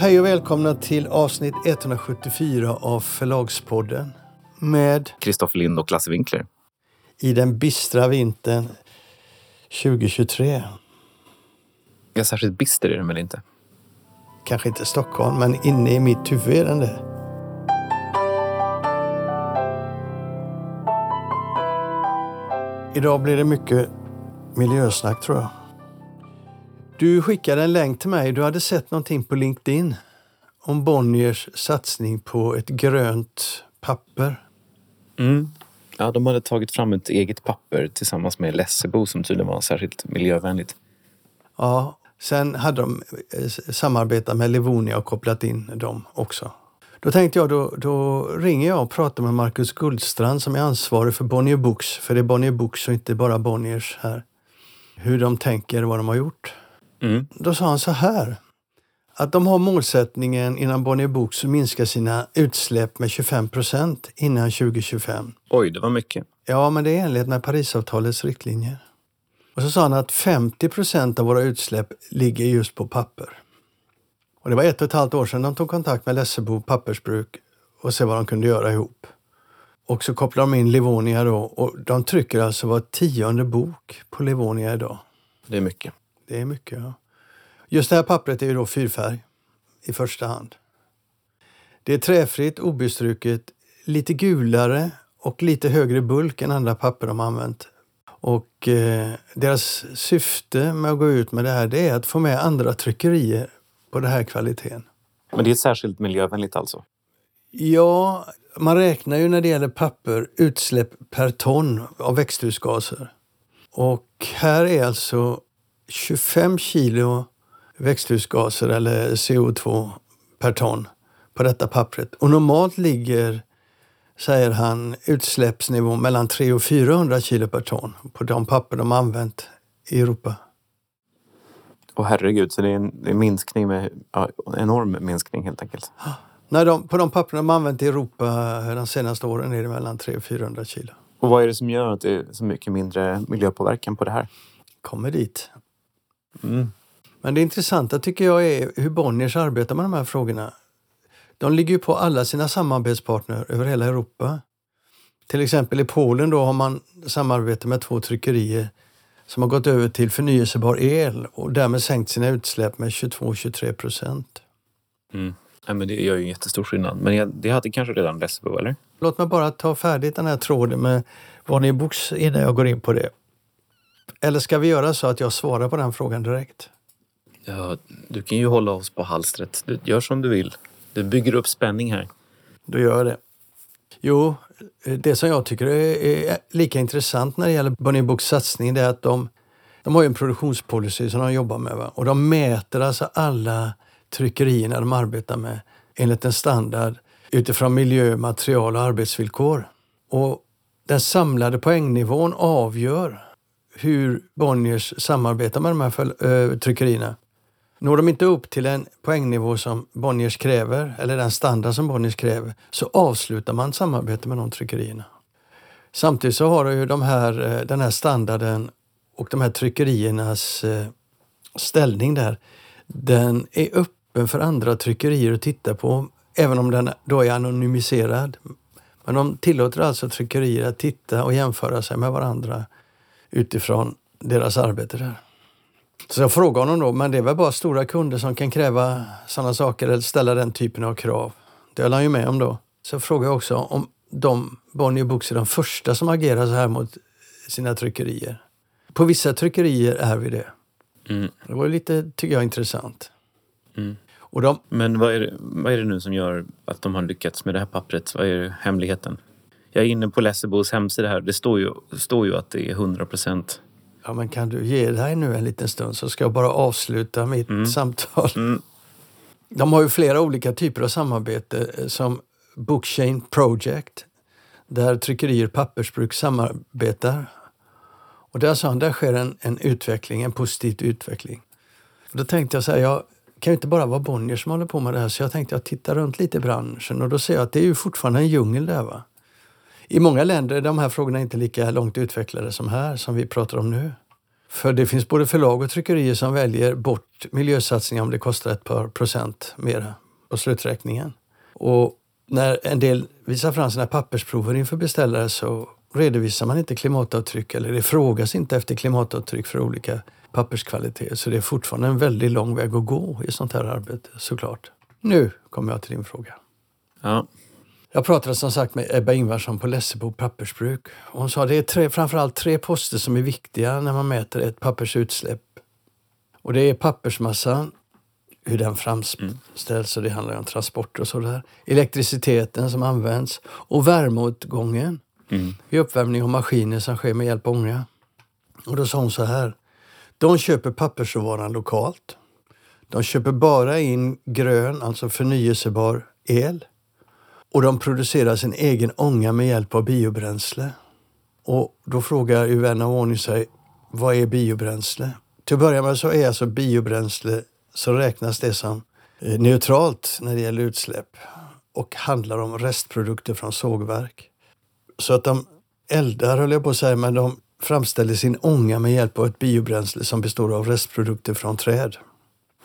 Hej och välkomna till avsnitt 174 av Förlagspodden med Kristoffer Lind och Lasse Winkler. I den bistra vintern 2023. Ja, särskilt bister är den väl inte? Kanske inte Stockholm, men inne i mitt huvud är den det. Idag blir det mycket miljösnack tror jag. Du skickade en länk till mig. Du hade sett någonting på LinkedIn om Bonniers satsning på ett grönt papper. Mm. Ja, de hade tagit fram ett eget papper tillsammans med Lessebo som tydligen var särskilt miljövänligt. Ja, sen hade de eh, samarbetat med Livonia och kopplat in dem också. Då tänkte jag, då, då ringer jag och pratar med Marcus Guldstrand som är ansvarig för Bonnier Books, för det är Bonnier Books och inte bara Bonniers här. Hur de tänker, vad de har gjort. Mm. Då sa han så här, att de har målsättningen innan Bonnier Books att minska sina utsläpp med 25 procent innan 2025. Oj, det var mycket. Ja, men det är i enlighet med Parisavtalets riktlinjer. Och så sa han att 50 procent av våra utsläpp ligger just på papper. Och det var ett och ett halvt år sedan de tog kontakt med Lessebo pappersbruk och se vad de kunde göra ihop. Och så kopplar de in Livonia då och de trycker alltså var tionde bok på Livonia idag. Det är mycket. Det är mycket, ja. Just det här pappret är ju då fyrfärg i första hand. Det är träfritt, obestruket, lite gulare och lite högre bulk än andra papper de har använt. Och eh, deras syfte med att gå ut med det här det är att få med andra tryckerier på den här kvaliteten. Men det är särskilt miljövänligt alltså? Ja, man räknar ju när det gäller papper utsläpp per ton av växthusgaser. Och här är alltså 25 kilo växthusgaser eller CO2 per ton på detta pappret. Och normalt ligger, säger han, utsläppsnivån mellan 300 och 400 kilo per ton på de papper de använt i Europa. Och herregud, så det är en, en minskning med, ja, enorm minskning helt enkelt. Nej, de, på de papper de använt i Europa de senaste åren är det mellan 300 och 400 kilo. Och vad är det som gör att det är så mycket mindre miljöpåverkan på det här? Kommer dit. Mm. Men det intressanta tycker jag är hur Bonniers arbetar med de här frågorna. De ligger ju på alla sina samarbetspartner över hela Europa. Till exempel i Polen då har man samarbete med två tryckerier som har gått över till förnyelsebar el och därmed sänkt sina utsläpp med 22-23 procent. Mm. Ja, men det gör ju en jättestor skillnad. Men jag, det hade kanske redan Lessebo, eller? Låt mig bara ta färdigt den här tråden med Bonnier Books innan jag går in på det. Eller ska vi göra så att jag svarar på den frågan direkt? Ja, du kan ju hålla oss på halstret. Du, gör som du vill. Du bygger upp spänning här. Då gör jag det. Jo, det som jag tycker är lika intressant när det gäller Bonnier Books satsning det är att de, de har ju en produktionspolicy som de jobbar med. Va? Och de mäter alltså alla tryckerierna de arbetar med enligt en standard utifrån miljö, material och arbetsvillkor. Och den samlade poängnivån avgör hur Bonniers samarbetar med de här eh, tryckerierna. Når de inte upp till en poängnivå som Bonniers kräver, eller den standard som Bonniers kräver, så avslutar man samarbetet med de tryckerierna. Samtidigt så har ju de här, eh, den här standarden och de här tryckeriernas eh, ställning där, den är öppen för andra tryckerier att titta på, även om den då är anonymiserad. Men de tillåter alltså tryckerier att titta och jämföra sig med varandra utifrån deras arbete där. Så jag frågade honom då, men det är väl bara stora kunder som kan kräva sådana saker eller ställa den typen av krav. Det höll han ju med om då. Så jag frågade också om de, Bonnier Books är de första som agerar så här mot sina tryckerier. På vissa tryckerier är vi det. Mm. Det var lite, tycker jag, intressant. Mm. Och de, Men vad är, det, vad är det nu som gör att de har lyckats med det här pappret? Vad är hemligheten? Jag är inne på Lessebos hemsida här. Det står ju, står ju att det är 100 procent. ja men kan du ge dig nu en liten stund så ska jag bara avsluta mitt Mm. samtal. Mm. De har ju flera olika typer av samarbete eh, som Bookchain Project där tryckerier och pappersbruk samarbetar. Och där sa han, där sker en, en utveckling, en positiv utveckling. Och då tänkte jag så här, jag kan ju inte bara vara Bonnier som håller på med det här så jag tänkte jag tittar runt lite i branschen och då ser jag att det är ju fortfarande en djungel där. Va? I många länder är de här frågorna inte lika långt utvecklade som här, som vi pratar om nu. För det finns både förlag och tryckerier som väljer bort miljösatsningar om det kostar ett par procent mer. på sluträkningen. Och när en del visar fram sina pappersprover inför beställare så redovisar man inte klimatavtryck eller det frågas inte efter klimatavtryck för olika papperskvaliteter. Så det är fortfarande en väldigt lång väg att gå i sånt här arbete såklart. Nu kommer jag till din fråga. Ja. Jag pratade som sagt med Ebba Ingvarsson på Lessebo pappersbruk. Hon sa att det är tre, framförallt tre poster som är viktiga när man mäter ett pappersutsläpp. Och det är pappersmassan, hur den framställs och det handlar om transporter och sådär. Elektriciteten som används och värmeåtgången Mm. vid uppvärmning av maskiner som sker med hjälp av ånga. Och då sa hon så här. De köper pappersråvaran lokalt. De köper bara in grön, alltså förnyelsebar el. Och de producerar sin egen ånga med hjälp av biobränsle. Och då frågar ju vän av ordning sig, vad är biobränsle? Till att börja med så är alltså biobränsle, så räknas det som eh, neutralt när det gäller utsläpp och handlar om restprodukter från sågverk. Så att de eldar, höll jag på att säga, men de framställer sin ånga med hjälp av ett biobränsle som består av restprodukter från träd.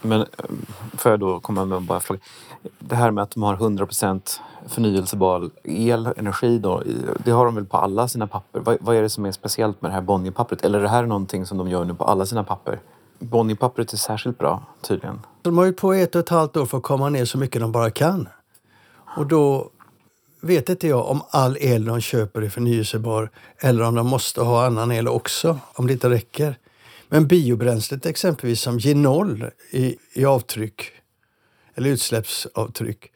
Men eh, får jag då komma med bara en fråga? Det här med att de har 100% förnyelsebar el, energi då, det har de väl på alla sina papper? Vad, vad är det som är speciellt med det här Bonnierpappret? Eller är det här någonting som de gör nu på alla sina papper? Bonnierpappret är särskilt bra, tydligen. De har ju på ett och ett halvt år för att komma ner så mycket de bara kan. Och då vet inte jag om all el de köper är förnyelsebar eller om de måste ha annan el också, om det inte räcker. Men biobränslet exempelvis som ger noll i, i avtryck eller utsläppsavtryck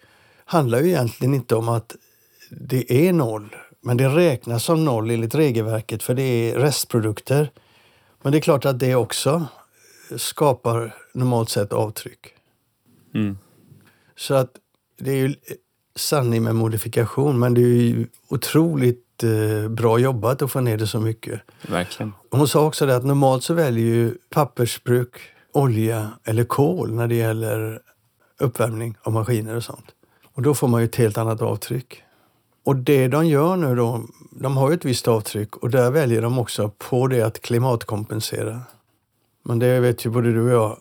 handlar ju egentligen inte om att det är noll. Men det räknas som noll enligt regelverket för det är restprodukter. Men det är klart att det också skapar normalt sett avtryck. Mm. Så att det är ju sanning med modifikation men det är ju otroligt bra jobbat att få ner det så mycket. Verkligen. Hon sa också det att normalt så väljer ju pappersbruk olja eller kol när det gäller uppvärmning av maskiner och sånt. Och då får man ju ett helt annat avtryck. Och det de gör nu då, de har ju ett visst avtryck och där väljer de också på det att klimatkompensera. Men det vet ju både du och jag,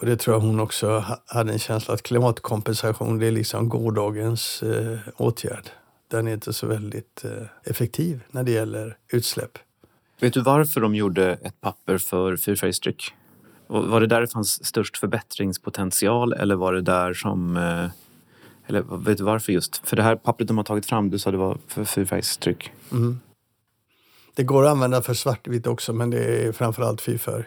och det tror jag hon också ha- hade en känsla att klimatkompensation det är liksom gårdagens eh, åtgärd. Den är inte så väldigt eh, effektiv när det gäller utsläpp. Vet du varför de gjorde ett papper för fyrfärgstryck? Var det där det fanns störst förbättringspotential eller var det där som... eh, Eller vet du varför just? För det här pappret de har tagit fram, du sa det var för fyrfärgstryck. Mm. Det går att använda för svartvitt också, men det är framförallt fyrfärg.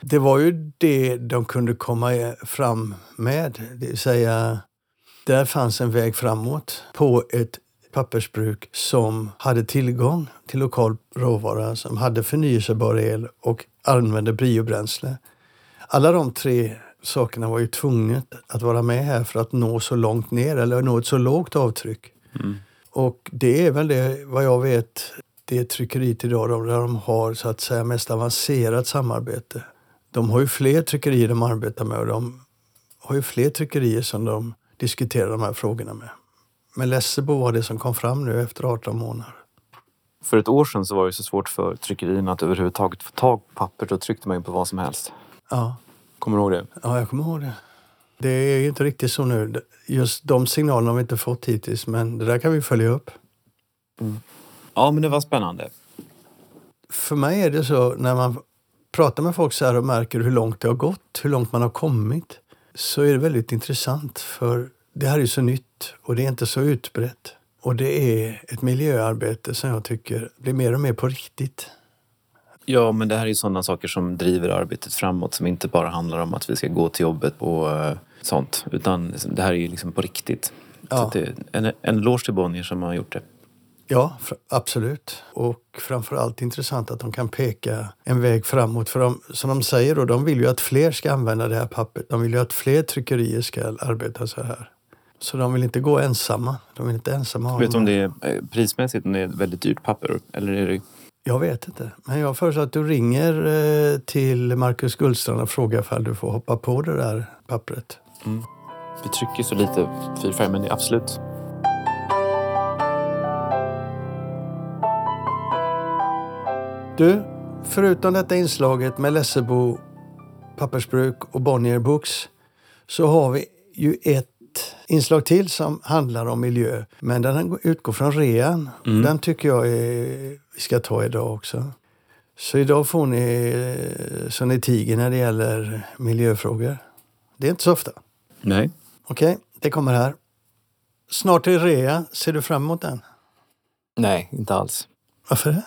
Det var ju det de kunde komma fram med, det vill säga där fanns en väg framåt på ett pappersbruk som hade tillgång till lokal råvara, som hade förnyelsebar el och använde biobränsle. Alla de tre sakerna var ju tvungna att vara med här för att nå så långt ner eller nå ett så lågt avtryck. Mm. Och det är väl det, vad jag vet, det tryckeriet idag där de har så att säga mest avancerat samarbete. De har ju fler tryckerier de arbetar med och de har ju fler tryckerier som de diskuterar de här frågorna med. Men Lessebo var det som kom fram nu efter 18 månader. För ett år sedan så var det så svårt för tryckerierna att överhuvudtaget få tag på papper. Då tryckte man ju på vad som helst. Ja, Kommer du ihåg det? ja jag kommer ihåg det. Det är ju inte riktigt så nu. Just de signalerna har vi inte fått hittills, men det där kan vi följa upp. Ja, men det var spännande. för mig är det så när man pratar med folk så här och märker hur långt det har gått, hur långt man har kommit, så är det väldigt intressant för det här är så nytt och det är inte så utbrett. Och det är ett miljöarbete som jag tycker blir mer och mer på riktigt. Ja, men det här är ju sådana saker som driver arbetet framåt som inte bara handlar om att vi ska gå till jobbet och eh, sånt. Utan det här är ju liksom på riktigt. Så Ja. att det är en, en eloge till Bonnier som har gjort det. Ja, absolut. Och framförallt intressant att de kan peka en väg framåt. För de, som de säger, då, de vill ju att fler ska använda det här pappret. De vill ju att fler tryckerier ska arbeta så här. Så de vill inte gå ensamma. De vill inte ensamma Vet du om det är eh, prismässigt om det är ett väldigt dyrt papper? Eller är det... Jag vet inte. Men jag föreslår att du ringer eh, till Marcus Gullstrand och frågar ifall du får hoppa på det där pappret. Vi trycker så lite fyrfärg, men det är absolut. Du, förutom detta inslaget med Lessebo pappersbruk och Bonnier Books så har vi ju ett inslag till som handlar om miljö. Men den utgår från rean. Mm. Den tycker jag är, vi ska ta idag också. Så idag får ni så ni tiger när det gäller miljöfrågor. Det är inte så ofta. Nej. Okej, det kommer här. Snart är rea. Ser du fram emot den? Nej, inte alls. Varför det?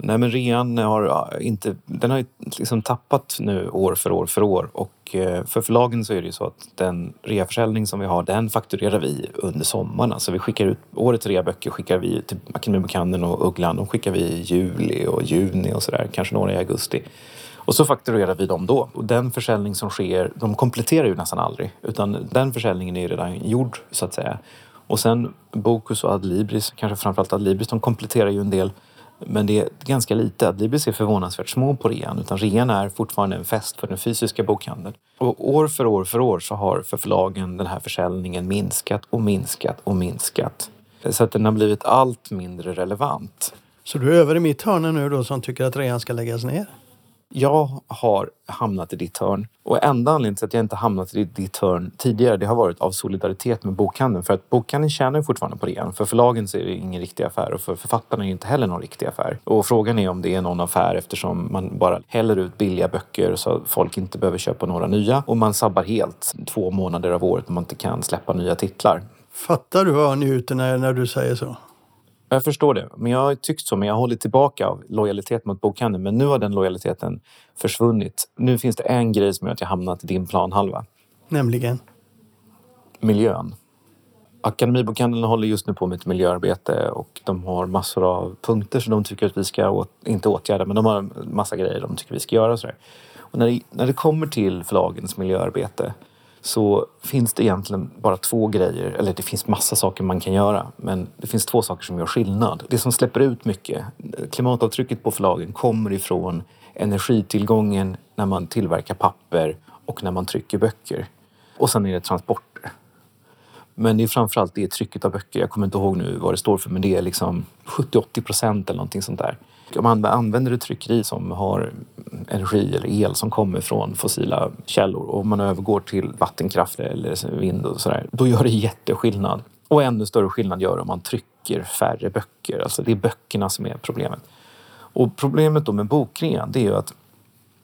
Nej men rean har inte, den har ju liksom tappat nu år för år för år och eh, för förlagen så är det ju så att den reaförsäljning som vi har den fakturerar vi under sommaren. Alltså vi skickar ut, årets reaböcker skickar vi till Akademibokhandeln och Ugglan. De skickar vi i juli och juni och sådär, kanske några i augusti. Och så fakturerar vi dem då. Och den försäljning som sker, de kompletterar ju nästan aldrig. Utan den försäljningen är ju redan gjord så att säga. Och sen Bokus och Adlibris, kanske framförallt Adlibris, de kompletterar ju en del men det är ganska lite. Adlibris är förvånansvärt små på rean utan rean är fortfarande en fest för den fysiska bokhandeln. Och år för år för år så har för förlagen den här försäljningen minskat och minskat och minskat. Så att den har blivit allt mindre relevant. Så du är över i mitt hörn nu då som tycker att rean ska läggas ner? Jag har hamnat i ditt hörn. Och enda anledningen till att jag inte hamnat i ditt hörn tidigare det har varit av solidaritet med bokhandeln. För att bokhandeln tjänar ju fortfarande på det igen. För förlagen så är det ingen riktig affär och för författarna är det inte heller någon riktig affär. Och frågan är om det är någon affär eftersom man bara häller ut billiga böcker så att folk inte behöver köpa några nya. Och man sabbar helt två månader av året när man inte kan släppa nya titlar. Fattar du vad jag njuter när, när du säger så? Jag förstår det. Men jag har tyckt så, men jag har hållit tillbaka av lojalitet mot bokhandeln. Men nu har den lojaliteten försvunnit. Nu finns det en grej som gör att jag hamnat i din planhalva. Nämligen? Miljön. Akademibokhandeln håller just nu på med ett miljöarbete och de har massor av punkter som de tycker att vi ska, åt, inte åtgärda, men de har massa grejer de tycker vi ska göra. Och. Och när, det, när det kommer till förlagens miljöarbete så finns det egentligen bara två grejer, eller det finns massa saker man kan göra, men det finns två saker som gör skillnad. Det som släpper ut mycket, klimatavtrycket på förlagen kommer ifrån energitillgången när man tillverkar papper och när man trycker böcker. Och sen är det transporter. Men det är framförallt det trycket av böcker. Jag kommer inte ihåg nu vad det står för, men det är liksom 70-80 procent eller någonting sånt där. Om man använder ett tryckeri som har energi eller el som kommer från fossila källor och man övergår till vattenkraft eller vind och sådär, då gör det jätteskillnad. Och ännu större skillnad gör det om man trycker färre böcker. Alltså det är böckerna som är problemet. Och problemet då med bokrean, det är ju att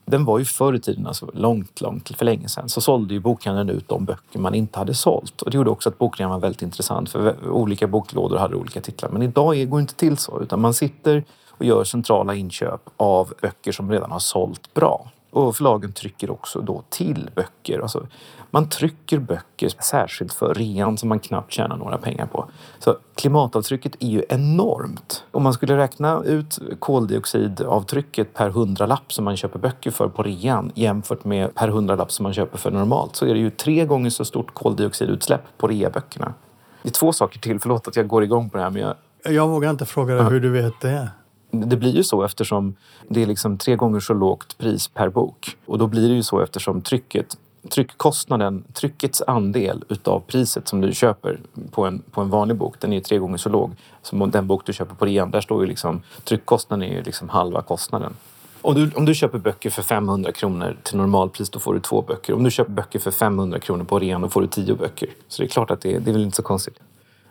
den var ju förr i tiden, alltså långt, långt för länge sedan, så sålde ju bokhandeln ut de böcker man inte hade sålt. Och det gjorde också att bokrean var väldigt intressant för olika boklådor hade olika titlar. Men idag går det inte till så, utan man sitter och gör centrala inköp av böcker som redan har sålt bra. Och förlagen trycker också då till böcker. Alltså, man trycker böcker särskilt för rean som man knappt tjänar några pengar på. Så klimatavtrycket är ju enormt. Om man skulle räkna ut koldioxidavtrycket per hundralapp som man köper böcker för på rean jämfört med per hundralapp som man köper för normalt så är det ju tre gånger så stort koldioxidutsläpp på reaböckerna. Det är två saker till, förlåt att jag går igång på det här men jag... Jag vågar inte fråga dig hur du vet det. Det blir ju så eftersom det är liksom tre gånger så lågt pris per bok. Och då blir det ju så eftersom trycket, tryckkostnaden, tryckets andel utav priset som du köper på en, på en vanlig bok, den är ju tre gånger så låg som den bok du köper på rean. Där står ju liksom, tryckkostnaden är ju liksom halva kostnaden. Om du, om du köper böcker för 500 kronor till normalpris då får du två böcker. Om du köper böcker för 500 kronor på rean då får du tio böcker. Så det är klart att det, det är väl inte så konstigt.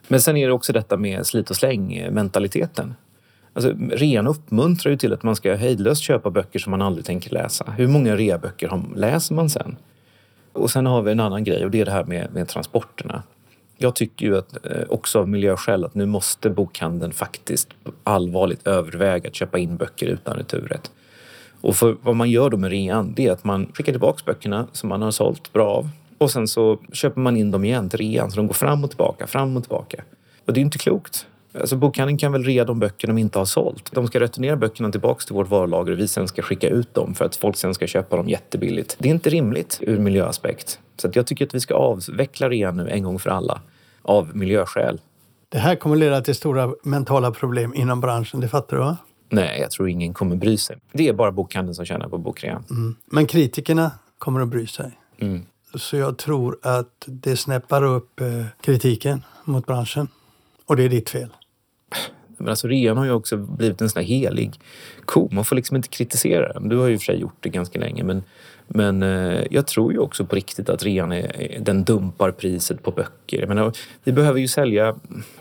Men sen är det också detta med slit och släng mentaliteten. Alltså, rean uppmuntrar ju till att man ska hejdlöst köpa böcker som man aldrig tänker läsa. Hur många reaböcker läser man sen? Och sen har vi en annan grej och det är det här med, med transporterna. Jag tycker ju att, eh, också av miljöskäl att nu måste bokhandeln faktiskt allvarligt överväga att köpa in böcker utan returrätt. Och för vad man gör då med rean, det är att man skickar tillbaka böckerna som man har sålt bra av och sen så köper man in dem igen till rean så de går fram och tillbaka, fram och tillbaka. Och det är inte klokt. Alltså bokhandeln kan väl rea de böcker de inte har sålt. De ska returnera böckerna tillbaka till vårt varulager och vi sen ska skicka ut dem för att folk sen ska köpa dem jättebilligt. Det är inte rimligt ur miljöaspekt. Så jag tycker att vi ska avveckla rean nu en gång för alla av miljöskäl. Det här kommer leda till stora mentala problem inom branschen, det fattar du va? Nej, jag tror ingen kommer bry sig. Det är bara bokhandeln som tjänar på bokrean. Mm. Men kritikerna kommer att bry sig. Mm. Så jag tror att det snäppar upp eh, kritiken mot branschen. Och det är ditt fel. Men alltså rean har ju också blivit en sån här helig ko. Man får liksom inte kritisera den. Du har ju i och för sig gjort det ganska länge men, men eh, jag tror ju också på riktigt att rean är, den dumpar priset på böcker. Jag menar, vi behöver ju sälja...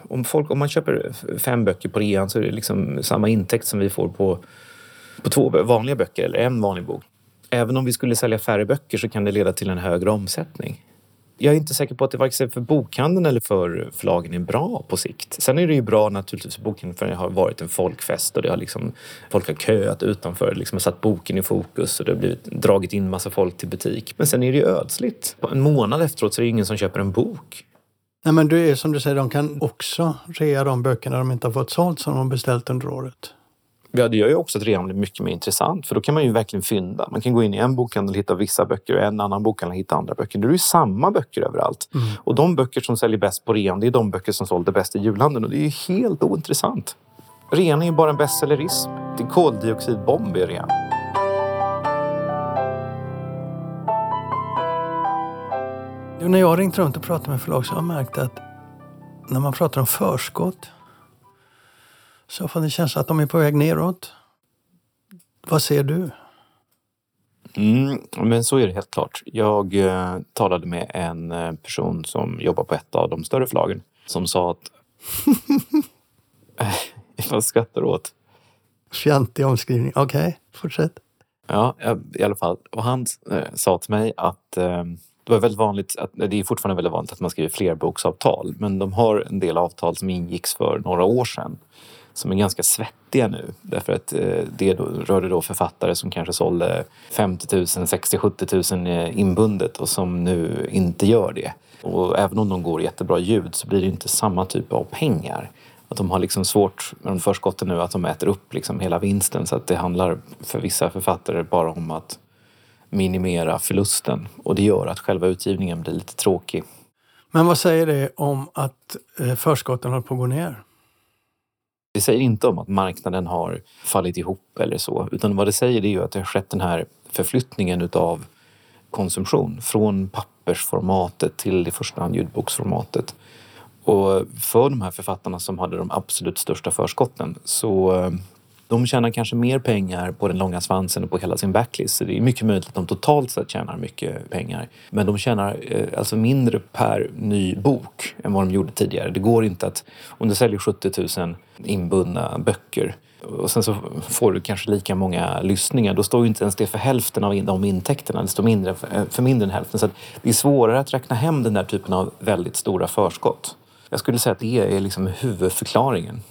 Om, folk, om man köper fem böcker på rean så är det liksom samma intäkt som vi får på, på två vanliga böcker eller en vanlig bok. Även om vi skulle sälja färre böcker så kan det leda till en högre omsättning jag är inte säker på att det varken för bokhandeln eller för förlagen är bra på sikt. Sen är det ju bra naturligtvis för bokhandeln för det har varit en folkfest och det har liksom, folk har köat utanför, liksom har satt boken i fokus och det har blivit, dragit in massa folk till butik. Men sen är det ju ödsligt. En månad efteråt så är det ingen som köper en bok. Nej men det är som du säger, de kan också rea de böckerna de inte har fått sålt som de beställt under året. Ja, det gör ju också att rean blir mycket mer intressant för då kan man ju verkligen fynda. Man kan gå in i en bokhandel och hitta vissa böcker och en annan bokhandel hitta andra böcker. Det är ju samma böcker överallt. Mm. Och de böcker som säljer bäst på rean, det är de böcker som sålde bäst i julhandeln och det är ju helt ointressant. Rean är ju bara en bestsellerism. Det är koldioxidbomb i rean. När jag har ringt runt och pratat med förlag så har jag märkt att när man pratar om förskott så får det känsla att de är på väg neråt. Vad ser du? Mm, men så är det helt klart. Jag eh, talade med en eh, person som jobbar på ett av de större förlagen som sa att... Vad skrattar du åt? Fjantig omskrivning. Okej, okay, fortsätt. Ja, i alla fall. Och han eh, sa till mig att eh, det var väldigt vanligt, att, det är fortfarande väldigt vanligt att man skriver flerboksavtal, men de har en del avtal som ingicks för några år sedan som är ganska svettiga nu. Därför att eh, det då, rörde då författare som kanske sålde 50 000, 60 70 000 inbundet och som nu inte gör det. Och även om de går jättebra ljud så blir det inte samma typ av pengar. Att de har liksom svårt med de förskotten nu att de äter upp liksom hela vinsten så att det handlar för vissa författare bara om att minimera förlusten och det gör att själva utgivningen blir lite tråkig. Men vad säger det om att eh, förskotten håller på att gå ner? Det säger inte om att marknaden har fallit ihop eller så, utan vad det säger är ju att det har skett den här förflyttningen utav konsumtion från pappersformatet till i första hand ljudboksformatet. Och för de här författarna som hade de absolut största förskotten så eh, de tjänar kanske mer pengar på den långa svansen och på hela sin backlist. Så det är mycket möjligt att de totalt sett tjänar mycket pengar. Men de tjänar eh, alltså mindre per ny bok än vad de gjorde tidigare. Det går inte att, om du säljer 70 000 inbundna böcker och sen så får du kanske lika många lyssningar. Då står ju inte ens det för hälften av de intäkterna. Det står mindre för, för mindre än hälften. Så det är svårare att räkna hem den där typen av väldigt stora förskott. Jag skulle säga att det är liksom huvudförklaringen.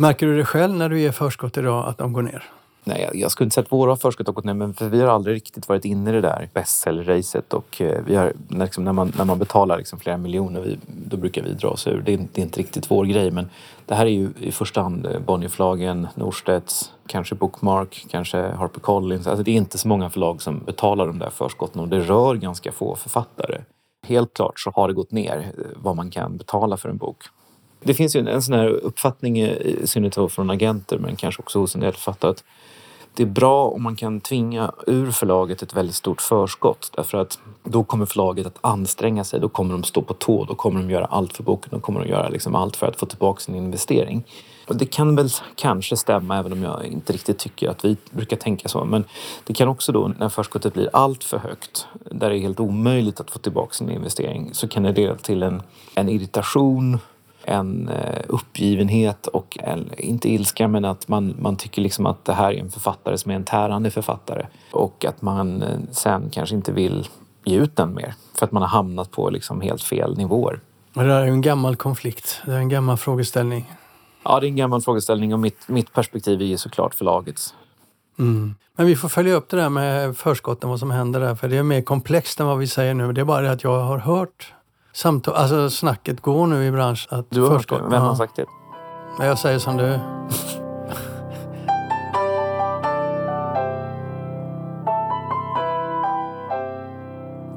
Märker du det själv när du ger förskott idag att de går ner? Nej, jag skulle inte säga att våra förskott har gått ner, men för vi har aldrig riktigt varit inne i det där bestseller-racet och eh, vi har, liksom, när, man, när man betalar liksom flera miljoner, vi, då brukar vi dra oss ur. Det är, det är, inte riktigt vår grej, men det här är ju i första hand eh, Bonnierförlagen, Norstedts, kanske Bookmark, kanske Harper Collins. Alltså det är inte så många förlag som betalar de där förskotten och det rör ganska få författare. Helt klart så har det gått ner eh, vad man kan betala för en bok. Det finns ju en sån här uppfattning, i synnerhet från agenter men kanske också hos en del författare, att det är bra om man kan tvinga ur förlaget ett väldigt stort förskott därför att då kommer förlaget att anstränga sig, då kommer de stå på tå, då kommer de göra allt för boken, då kommer de göra liksom allt för att få tillbaka sin investering. Och det kan väl kanske stämma även om jag inte riktigt tycker att vi brukar tänka så. Men det kan också då när förskottet blir allt för högt, där det är helt omöjligt att få tillbaka sin investering, så kan det leda till en, en irritation en eh, uppgivenhet och en, inte ilska men att man, man tycker liksom att det här är en författare som är en tärande författare och att man eh, sen kanske inte vill ge ut den mer för att man har hamnat på liksom helt fel nivåer. Det där är en gammal konflikt. Det är en gammal frågeställning. Ja, det är en gammal frågeställning och mitt, mitt perspektiv är ju såklart förlagets. Mm. Men vi får följa upp det där med förskotten, vad som händer där, för det är mer komplext än vad vi säger nu. Det är bara det att jag har hört samtal, alltså snacket går nu i branschen. Att du har hört det? Vem har sagt det? Jag säger som du.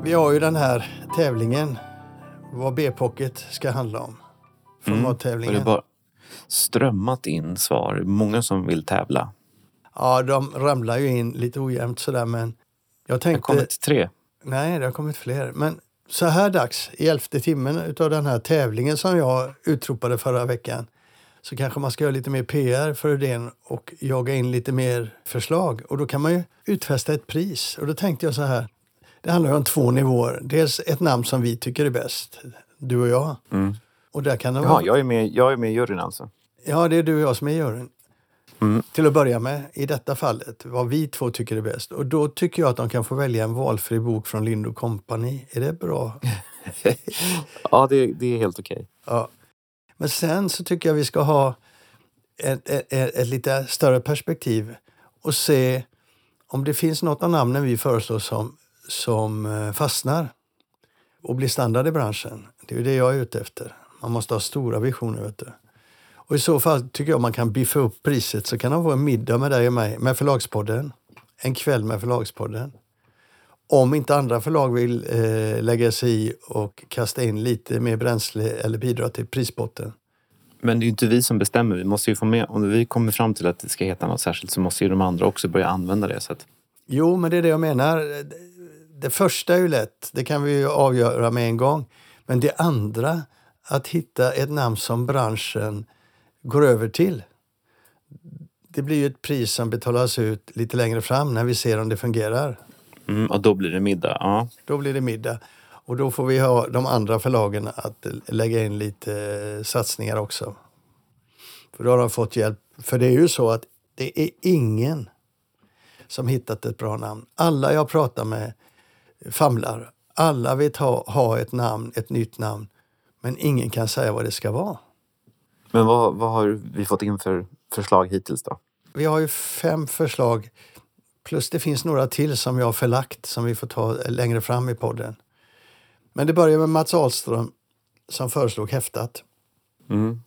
Vi har ju den här tävlingen, vad B-pocket ska handla om. Formattävlingen. Mm, det har bara strömmat in svar. Många som vill tävla. Ja, de ramlar ju in lite ojämnt sådär men jag tänkte... Det har kommit tre. Nej, det har kommit fler. Men så här dags, i elfte timmen utav den här tävlingen som jag utropade förra veckan, så kanske man ska göra lite mer PR för idén och jaga in lite mer förslag. Och då kan man ju utfästa ett pris. Och då tänkte jag så här, det handlar om två nivåer. Dels ett namn som vi tycker är bäst, du och jag. Mm. Och där kan det Jaha, vara... jag är med, jag är med i juryn alltså? Ja, det är du och jag som är i juryn. Mm. Till att börja med, i detta fallet, vad vi två tycker är bäst. Och då tycker jag att de kan få välja en valfri bok från Lind Company. Är det bra? Ja, det, det är helt okej. Ja. Men sen så tycker jag vi ska ha ett, ett, ett, ett lite större perspektiv och se om det finns något av namnen vi föreslår som, som eh, fastnar och blir standard i branschen. Det är det jag är ute efter. Man måste ha stora visioner. Vet du. Och I så fall tycker jag man kan biffa upp priset så kan det vara en middag med dig och mig, med Förlagspodden. En kväll med Förlagspodden. Om inte andra förlag vill eh, lägga sig i och kasta in lite mer bränsle eller bidra till prisbotten. Men det är ju inte vi som bestämmer. Vi måste ju få med, om vi kommer fram till att det ska heta något särskilt så måste ju de andra också börja använda det. Så att, Jo, men det är det jag menar. Det- Det första är ju lätt, det kan vi ju avgöra med en gång. Men det andra, att hitta ett namn som branschen går över till. Det blir ju ett pris som betalas ut lite längre fram när vi ser om det fungerar. mm, och då blir det middag. Ja. Då blir det middag. Och då får vi ha de andra förlagen att lägga in lite eh, satsningar också. För då har de fått hjälp. För det är ju så att det är ingen som hittat ett bra namn. Alla jag pratar med famlar. Alla vill ha, ha ett namn, ett nytt namn. Men ingen kan säga vad det ska vara. Men vad, vad har vi fått in för förslag hittills då? Vi har ju fem förslag. Plus det finns några till som jag har förlagt som vi får ta längre fram i podden. Men det börjar med Mats Ahlström som föreslog häftat. Mm.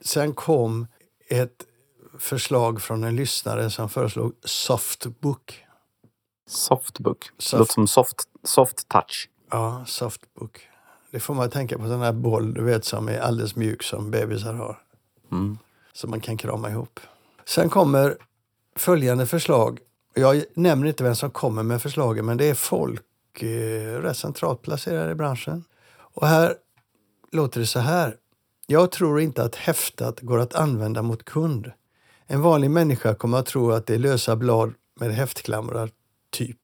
Sen kom ett förslag från en lyssnare som föreslog softbook. Softbook. Soft- låter som soft, soft touch. Ja, softbook. Det får man tänka på, sån här boll du vet som är alldeles mjuk som bebisar har. Mm. Som man kan krama ihop. Sen kommer följande förslag. Jag nämner inte vem som kommer med förslagen men det är folk eh, rätt centralt placerade i branschen. Och här låter det så här. Jag tror inte att häftat går att använda mot kund. En vanlig människa kommer att tro att det är lösa blad med häftklamrar, typ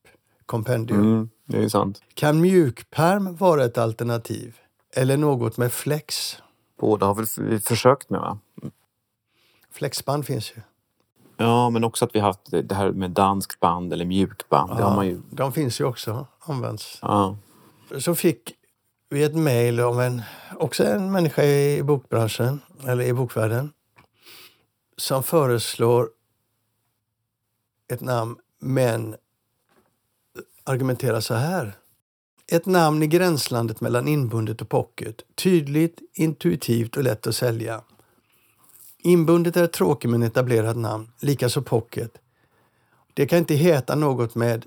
kompendium. Mm, det är sant. Kan mjukperm vara ett alternativ? Eller något med flex? Båda har väl vi försökt med va? Flexband finns ju. Ja, men också att vi haft det det här med danskt band eller mjukband. Det har man ju... De finns ju också, används. Ja. Så fick vi ett mejl av en, också en människa i bokbranschen, eller i bokvärlden, som föreslår ett namn, men argumenterar så här. Ett namn i gränslandet mellan inbundet och pocket. Tydligt, intuitivt och lätt att sälja. Inbundet är ett tråkigt men etablerat namn, likaså pocket. Det kan inte heta något med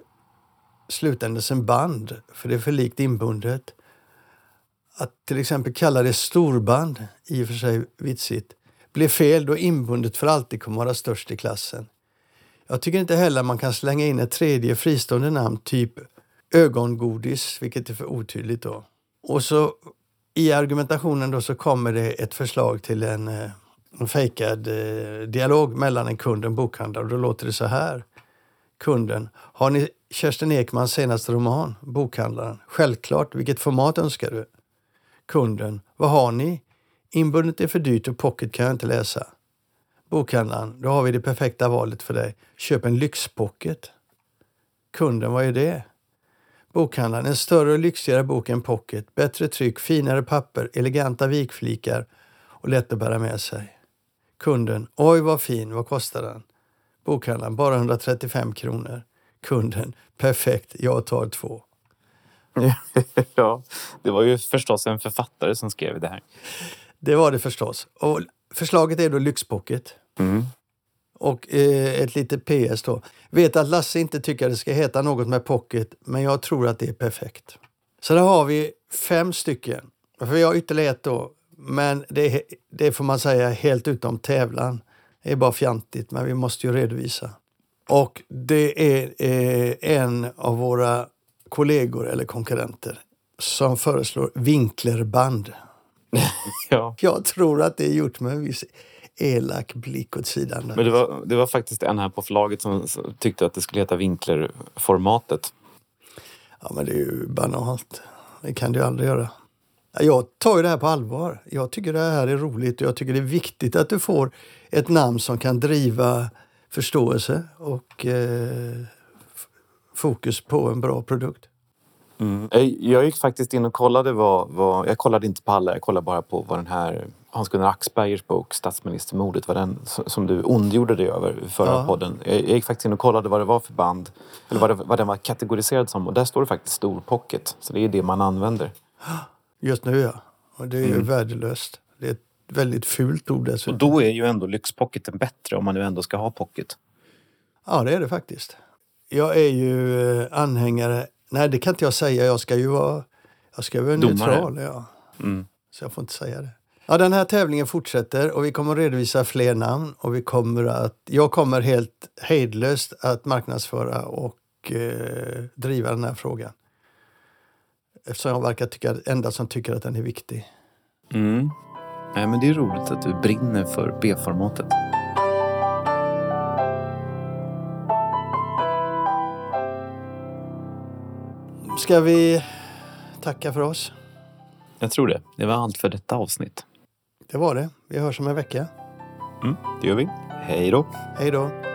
slutändelsen band, för det är för likt inbundet. Att till exempel kalla det storband, i och för sig vitsigt, blir fel då inbundet för alltid kommer vara störst i klassen. Jag tycker inte heller man kan slänga in ett tredje fristående namn, typ ögongodis, vilket är för otydligt då. Och så i argumentationen då så kommer det ett förslag till en, eh, en fejkad eh, dialog mellan en kund och en bokhandlare då låter det så här. Kunden, har ni Kerstin Ekmans senaste roman, Bokhandlaren? Självklart, vilket format önskar du? Kunden, vad har ni? Inbundet är för dyrt och pocket kan jag inte läsa. Bokhandlaren, då har vi det perfekta valet för dig. Köp en lyxpocket. Kunden, vad är det? Bokhandlaren, en större och lyxigare bok än pocket. Bättre tryck, finare papper, eleganta vikflikar och lätt att bära med sig. Kunden, oj vad fin, vad kostar den? Bokhandlaren, bara 135 kronor. Kunden, perfekt, jag tar två. ja, det var ju förstås en författare som skrev det här. Det var det förstås. Och förslaget är då lyxpocket. Mm. Och eh, ett litet PS då. Vet att Lasse inte tycker att det ska heta något med pocket, men jag tror att det är perfekt. Så där har vi fem stycken. För vi har ytterligare ett då, men det, det får man säga helt utom tävlan. Det är bara fjantigt, men vi måste ju redovisa. Och det är eh, en av våra kollegor eller konkurrenter som föreslår vinklerband. Ja. Jag tror att det är gjort med en viss elak blick åt sidan. Men det var, det var faktiskt en här på förlaget som tyckte att det skulle heta Winkler-formatet. Ja, men det är ju banalt. Det kan du ju aldrig göra. Ja, Jag tar ju det här på allvar. Jag tycker det här är roligt och jag tycker det är viktigt att du får ett namn som kan driva förståelse och eh, fokus på en bra produkt. Mm. Jag- Jag gick faktiskt in och kollade vad, vad... Jag kollade inte på alla, jag kollade bara på vad den här Hans-Gunnar Axbergers bok Statsministermordet, vad den, som du ondgjorde dig över i förra Ja. podden. Jag, jag gick faktiskt in och kollade vad det var för band, eller vad, det, vad den var kategoriserad som. Och där står det faktiskt stor pocket, så det är det man använder. Just nu ja. Och det är ju värdelöst. Det är ett väldigt fult ord Och dessutom. då är ju ändå lyxpocketen bättre om man nu ändå ska ha pocket. Ja, det är det faktiskt. Jag är ju eh, anhängare... Nej, det kan inte jag säga. Jag ska ju vara, jag ska vara Domare. neutral. Ja. Mm. Så jag får inte säga det. Ja, den här tävlingen fortsätter och vi kommer att redovisa fler namn. Och vi kommer att, jag kommer helt hejdlöst att marknadsföra och eh, driva den här frågan. Eftersom jag verkar tycka enda som tycker att den är viktig. Mm. Nej, men det är roligt att du brinner för B-formatet. Ska vi tacka för oss? Jag tror det. Det var allt för detta avsnitt. Det var det. Vi hörs om en vecka. Mm, det gör vi. Hej då! Hej då!